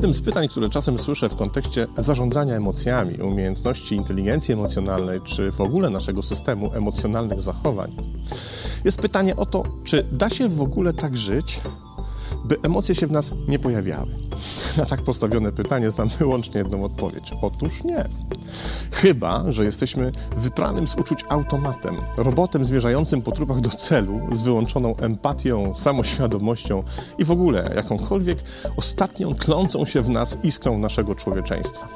Jednym z pytań, które czasem słyszę w kontekście zarządzania emocjami, umiejętności inteligencji emocjonalnej, czy w ogóle naszego systemu emocjonalnych zachowań, jest pytanie o to, czy da się w ogóle tak żyć, by emocje się w nas nie pojawiały. Na tak postawione pytanie znam wyłącznie jedną odpowiedź. Otóż nie. Chyba, że jesteśmy wypranym z uczuć automatem, robotem zmierzającym po trupach do celu, z wyłączoną empatią, samoświadomością i w ogóle jakąkolwiek ostatnią tlącą się w nas iskrą naszego człowieczeństwa.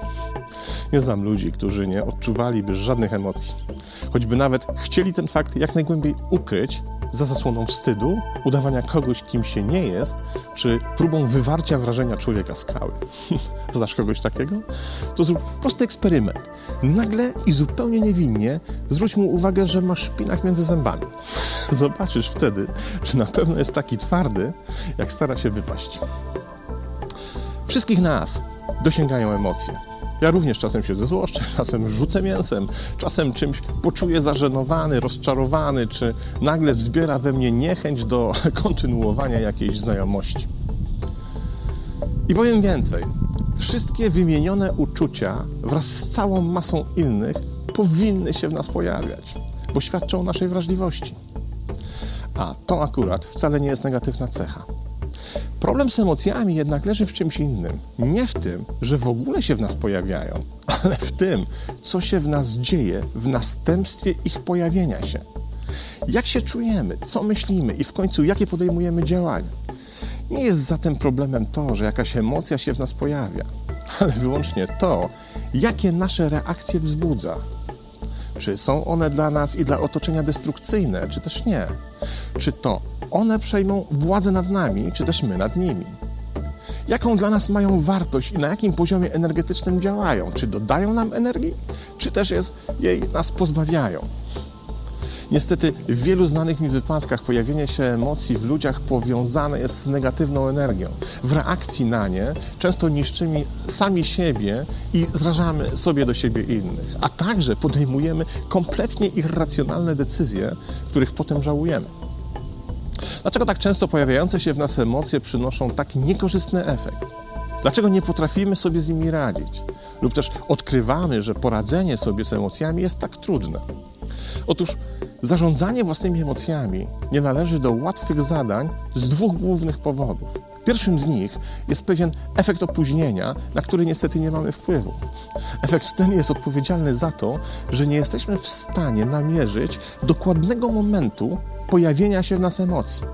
Nie znam ludzi, którzy nie odczuwaliby żadnych emocji, choćby nawet chcieli ten fakt jak najgłębiej ukryć za zasłoną wstydu, udawania kogoś, kim się nie jest, czy próbą wywarcia wrażenia człowieka skały. Znasz kogoś takiego? To zrób prosty eksperyment. Nagle i zupełnie niewinnie zwróć mu uwagę, że ma szpinak między zębami. Zobaczysz wtedy, czy na pewno jest taki twardy, jak stara się wypaść. Wszystkich nas dosięgają emocje. Ja również czasem się zezłoszczę, czasem rzucę mięsem, czasem czymś poczuję zażenowany, rozczarowany, czy nagle wzbiera we mnie niechęć do kontynuowania jakiejś znajomości. I powiem więcej. Wszystkie wymienione uczucia wraz z całą masą innych powinny się w nas pojawiać, bo świadczą o naszej wrażliwości. A to akurat wcale nie jest negatywna cecha. Problem z emocjami jednak leży w czymś innym. Nie w tym, że w ogóle się w nas pojawiają, ale w tym, co się w nas dzieje w następstwie ich pojawienia się. Jak się czujemy, co myślimy i w końcu jakie podejmujemy działania. Nie jest zatem problemem to, że jakaś emocja się w nas pojawia, ale wyłącznie to, jakie nasze reakcje wzbudza. Czy są one dla nas i dla otoczenia destrukcyjne, czy też nie? Czy to one przejmą władzę nad nami, czy też my nad nimi. Jaką dla nas mają wartość i na jakim poziomie energetycznym działają? Czy dodają nam energii, czy też jest, jej nas pozbawiają? Niestety w wielu znanych mi wypadkach pojawienie się emocji w ludziach powiązane jest z negatywną energią. W reakcji na nie często niszczymy sami siebie i zrażamy sobie do siebie innych, a także podejmujemy kompletnie irracjonalne decyzje, których potem żałujemy. Dlaczego tak często pojawiające się w nas emocje przynoszą tak niekorzystny efekt? Dlaczego nie potrafimy sobie z nimi radzić? Lub też odkrywamy, że poradzenie sobie z emocjami jest tak trudne? Otóż zarządzanie własnymi emocjami nie należy do łatwych zadań z dwóch głównych powodów. Pierwszym z nich jest pewien efekt opóźnienia, na który niestety nie mamy wpływu. Efekt ten jest odpowiedzialny za to, że nie jesteśmy w stanie namierzyć dokładnego momentu, pojawienia się w nas emocji.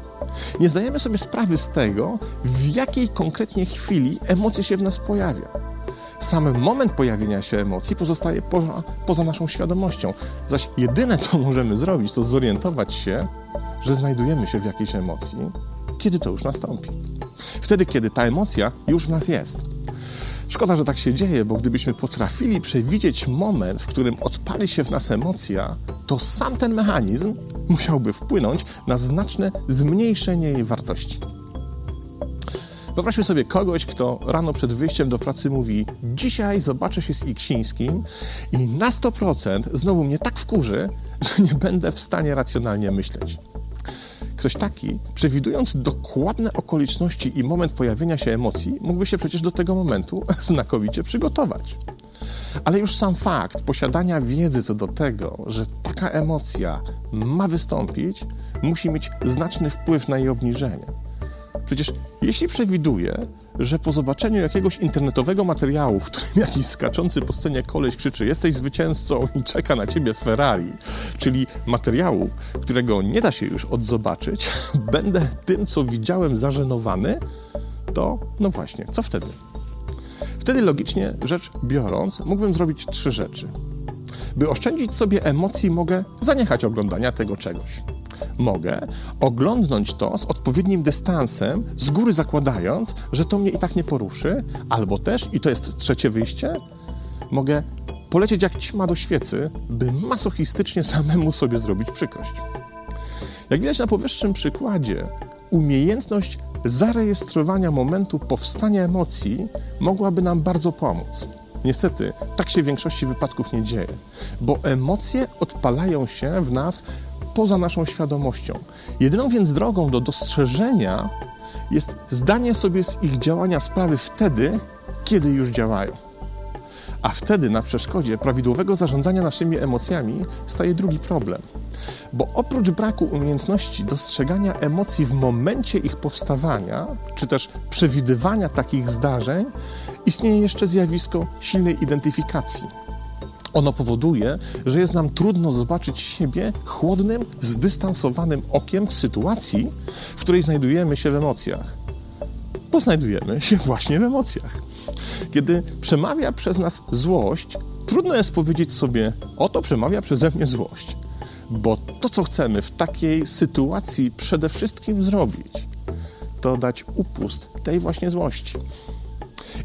Nie zdajemy sobie sprawy z tego, w jakiej konkretnie chwili emocje się w nas pojawia. Sam moment pojawienia się emocji pozostaje poza, poza naszą świadomością, zaś jedyne, co możemy zrobić, to zorientować się, że znajdujemy się w jakiejś emocji, kiedy to już nastąpi. Wtedy, kiedy ta emocja już w nas jest. Szkoda, że tak się dzieje, bo gdybyśmy potrafili przewidzieć moment, w którym odpali się w nas emocja, to sam ten mechanizm musiałby wpłynąć na znaczne zmniejszenie jej wartości. Wyobraźmy sobie kogoś, kto rano przed wyjściem do pracy mówi: Dzisiaj zobaczę się z Iksińskim i na 100% znowu mnie tak wkurzy, że nie będę w stanie racjonalnie myśleć. Ktoś taki, przewidując dokładne okoliczności i moment pojawienia się emocji, mógłby się przecież do tego momentu znakomicie przygotować. Ale już sam fakt posiadania wiedzy co do tego, że taka emocja ma wystąpić, musi mieć znaczny wpływ na jej obniżenie. Przecież jeśli przewiduje, że po zobaczeniu jakiegoś internetowego materiału, w którym jakiś skaczący po scenie koleś krzyczy jesteś zwycięzcą i czeka na ciebie Ferrari, czyli materiału, którego nie da się już odzobaczyć, będę tym, co widziałem zażenowany, to no właśnie, co wtedy? Wtedy logicznie rzecz biorąc, mógłbym zrobić trzy rzeczy. By oszczędzić sobie emocji, mogę zaniechać oglądania tego czegoś. Mogę oglądnąć to z odpowiednim dystansem, z góry zakładając, że to mnie i tak nie poruszy, albo też, i to jest trzecie wyjście, mogę polecieć jak ćma do świecy, by masochistycznie samemu sobie zrobić przykrość. Jak widać na powyższym przykładzie, umiejętność zarejestrowania momentu powstania emocji mogłaby nam bardzo pomóc. Niestety, tak się w większości wypadków nie dzieje, bo emocje odpalają się w nas poza naszą świadomością. Jedyną więc drogą do dostrzeżenia jest zdanie sobie z ich działania sprawy wtedy, kiedy już działają. A wtedy na przeszkodzie prawidłowego zarządzania naszymi emocjami staje drugi problem. Bo oprócz braku umiejętności dostrzegania emocji w momencie ich powstawania, czy też przewidywania takich zdarzeń, istnieje jeszcze zjawisko silnej identyfikacji. Ono powoduje, że jest nam trudno zobaczyć siebie chłodnym, zdystansowanym okiem w sytuacji, w której znajdujemy się w emocjach. Bo znajdujemy się właśnie w emocjach. Kiedy przemawia przez nas złość, trudno jest powiedzieć sobie: Oto przemawia przeze mnie złość. Bo to, co chcemy w takiej sytuacji przede wszystkim zrobić, to dać upust tej właśnie złości.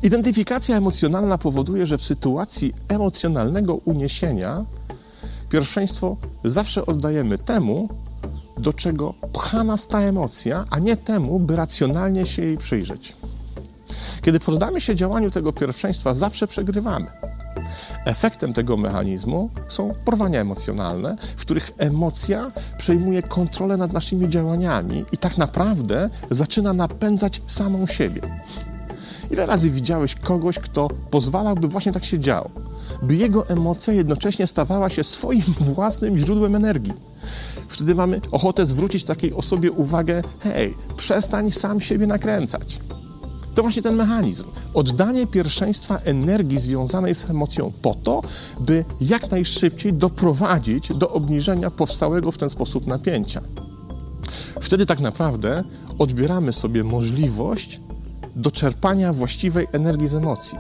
Identyfikacja emocjonalna powoduje, że w sytuacji emocjonalnego uniesienia pierwszeństwo zawsze oddajemy temu, do czego pcha nas ta emocja, a nie temu, by racjonalnie się jej przyjrzeć. Kiedy poddamy się działaniu tego pierwszeństwa, zawsze przegrywamy. Efektem tego mechanizmu są porwania emocjonalne, w których emocja przejmuje kontrolę nad naszymi działaniami i tak naprawdę zaczyna napędzać samą siebie. Ile razy widziałeś kogoś, kto pozwalałby właśnie tak się działo? By jego emocja jednocześnie stawała się swoim własnym źródłem energii. Wtedy mamy ochotę zwrócić takiej osobie uwagę: hej, przestań sam siebie nakręcać. To właśnie ten mechanizm. Oddanie pierwszeństwa energii związanej z emocją po to, by jak najszybciej doprowadzić do obniżenia powstałego w ten sposób napięcia. Wtedy tak naprawdę odbieramy sobie możliwość do czerpania właściwej energii z emocji.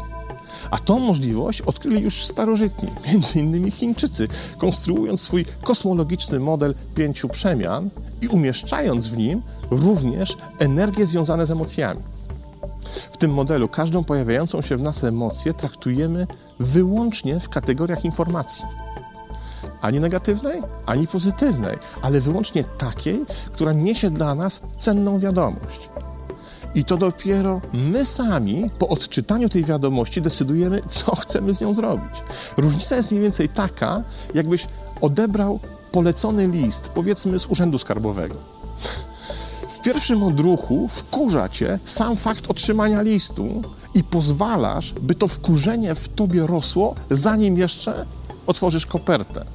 A tą możliwość odkryli już starożytni, innymi Chińczycy, konstruując swój kosmologiczny model pięciu przemian i umieszczając w nim również energie związane z emocjami. W tym modelu każdą pojawiającą się w nas emocję traktujemy wyłącznie w kategoriach informacji. Ani negatywnej, ani pozytywnej, ale wyłącznie takiej, która niesie dla nas cenną wiadomość. I to dopiero my sami po odczytaniu tej wiadomości decydujemy, co chcemy z nią zrobić. Różnica jest mniej więcej taka, jakbyś odebrał polecony list, powiedzmy z Urzędu Skarbowego. Pierwszym odruchu wkurza cię sam fakt otrzymania listu i pozwalasz, by to wkurzenie w tobie rosło, zanim jeszcze otworzysz kopertę.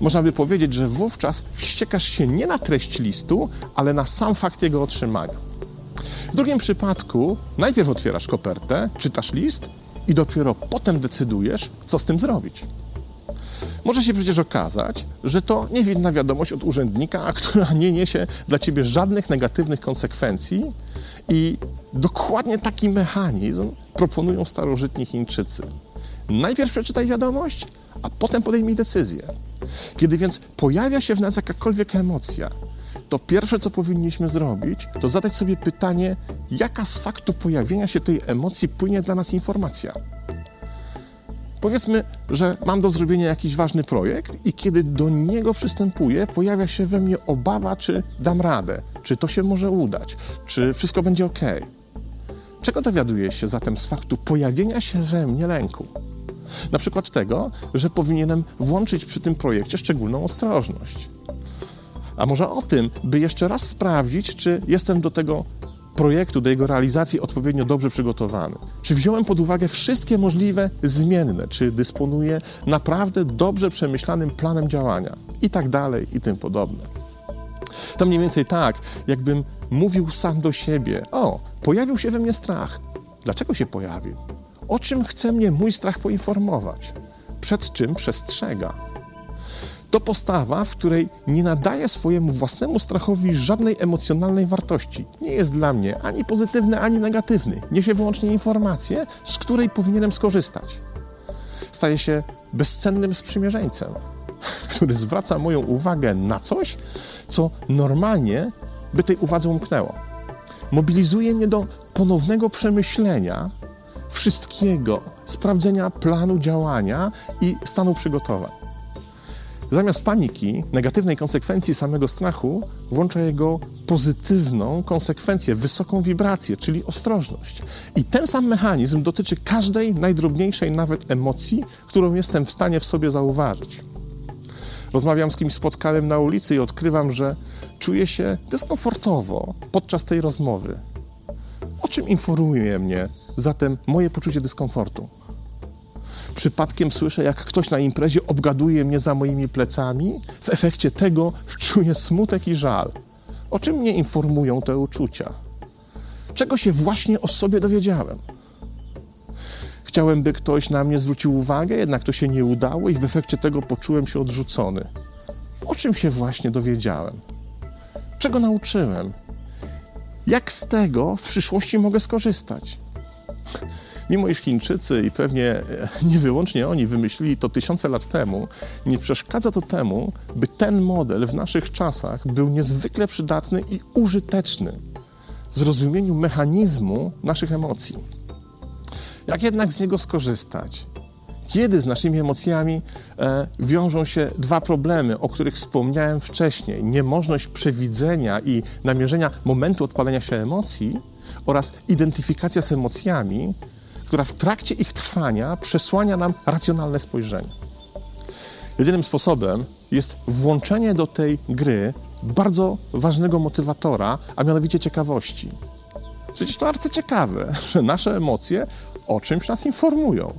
Można by powiedzieć, że wówczas wściekasz się nie na treść listu, ale na sam fakt jego otrzymania. W drugim przypadku najpierw otwierasz kopertę, czytasz list i dopiero potem decydujesz, co z tym zrobić. Może się przecież okazać, że to niewinna wiadomość od urzędnika, która nie niesie dla ciebie żadnych negatywnych konsekwencji i dokładnie taki mechanizm proponują starożytni Chińczycy. Najpierw przeczytaj wiadomość, a potem podejmij decyzję. Kiedy więc pojawia się w nas jakakolwiek emocja, to pierwsze, co powinniśmy zrobić, to zadać sobie pytanie, jaka z faktu pojawienia się tej emocji płynie dla nas informacja. Powiedzmy, że mam do zrobienia jakiś ważny projekt i kiedy do niego przystępuję, pojawia się we mnie obawa, czy dam radę, czy to się może udać, czy wszystko będzie ok. Czego dowiaduję się zatem z faktu pojawienia się we mnie lęku? Na przykład tego, że powinienem włączyć przy tym projekcie szczególną ostrożność. A może o tym, by jeszcze raz sprawdzić, czy jestem do tego projektu, do jego realizacji odpowiednio dobrze przygotowany? Czy wziąłem pod uwagę wszystkie możliwe zmienne? Czy dysponuję naprawdę dobrze przemyślanym planem działania? I tak dalej, i tym podobne. To mniej więcej tak, jakbym mówił sam do siebie: O, pojawił się we mnie strach. Dlaczego się pojawił? O czym chce mnie mój strach poinformować? Przed czym przestrzega? To postawa, w której nie nadaje swojemu własnemu strachowi żadnej emocjonalnej wartości. Nie jest dla mnie ani pozytywny, ani negatywny. Niesie wyłącznie informację, z której powinienem skorzystać. Staje się bezcennym sprzymierzeńcem, który zwraca moją uwagę na coś, co normalnie by tej uwadze umknęło. Mobilizuje mnie do ponownego przemyślenia wszystkiego, sprawdzenia planu działania i stanu przygotowań. Zamiast paniki, negatywnej konsekwencji samego strachu, włącza jego pozytywną konsekwencję, wysoką wibrację, czyli ostrożność. I ten sam mechanizm dotyczy każdej najdrobniejszej nawet emocji, którą jestem w stanie w sobie zauważyć. Rozmawiam z kimś spotkanym na ulicy i odkrywam, że czuję się dyskomfortowo podczas tej rozmowy. O czym informuje mnie zatem moje poczucie dyskomfortu? Przypadkiem słyszę, jak ktoś na imprezie obgaduje mnie za moimi plecami? W efekcie tego czuję smutek i żal. O czym mnie informują te uczucia? Czego się właśnie o sobie dowiedziałem? Chciałem, by ktoś na mnie zwrócił uwagę, jednak to się nie udało i w efekcie tego poczułem się odrzucony. O czym się właśnie dowiedziałem? Czego nauczyłem? Jak z tego w przyszłości mogę skorzystać? Mimo iż Chińczycy i pewnie e, nie wyłącznie oni wymyślili to tysiące lat temu, nie przeszkadza to temu, by ten model w naszych czasach był niezwykle przydatny i użyteczny w zrozumieniu mechanizmu naszych emocji. Jak jednak z niego skorzystać? Kiedy z naszymi emocjami e, wiążą się dwa problemy, o których wspomniałem wcześniej: niemożność przewidzenia i namierzenia momentu odpalenia się emocji oraz identyfikacja z emocjami, która w trakcie ich trwania przesłania nam racjonalne spojrzenie. Jedynym sposobem jest włączenie do tej gry bardzo ważnego motywatora, a mianowicie ciekawości. Przecież to bardzo ciekawe, że nasze emocje o czymś nas informują.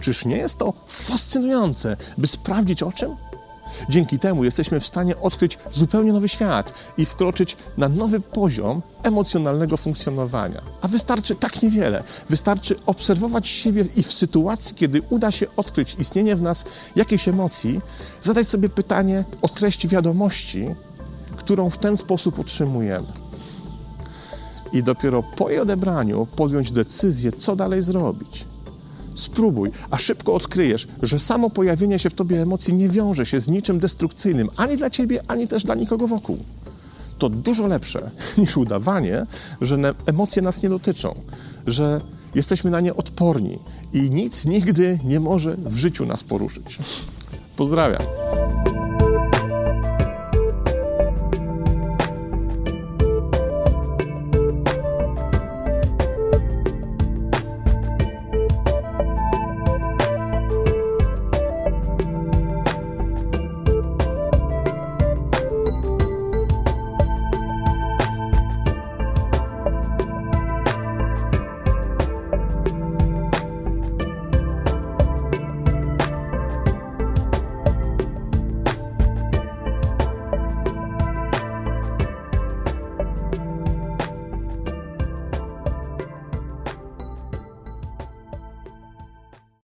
Czyż nie jest to fascynujące, by sprawdzić o czym? Dzięki temu jesteśmy w stanie odkryć zupełnie nowy świat i wkroczyć na nowy poziom emocjonalnego funkcjonowania. A wystarczy tak niewiele. Wystarczy obserwować siebie i w sytuacji, kiedy uda się odkryć istnienie w nas jakiejś emocji, zadać sobie pytanie o treść wiadomości, którą w ten sposób otrzymujemy. I dopiero po jej odebraniu podjąć decyzję, co dalej zrobić. Spróbuj, a szybko odkryjesz, że samo pojawienie się w tobie emocji nie wiąże się z niczym destrukcyjnym ani dla ciebie, ani też dla nikogo wokół. To dużo lepsze niż udawanie, że emocje nas nie dotyczą, że jesteśmy na nie odporni i nic nigdy nie może w życiu nas poruszyć. Pozdrawiam.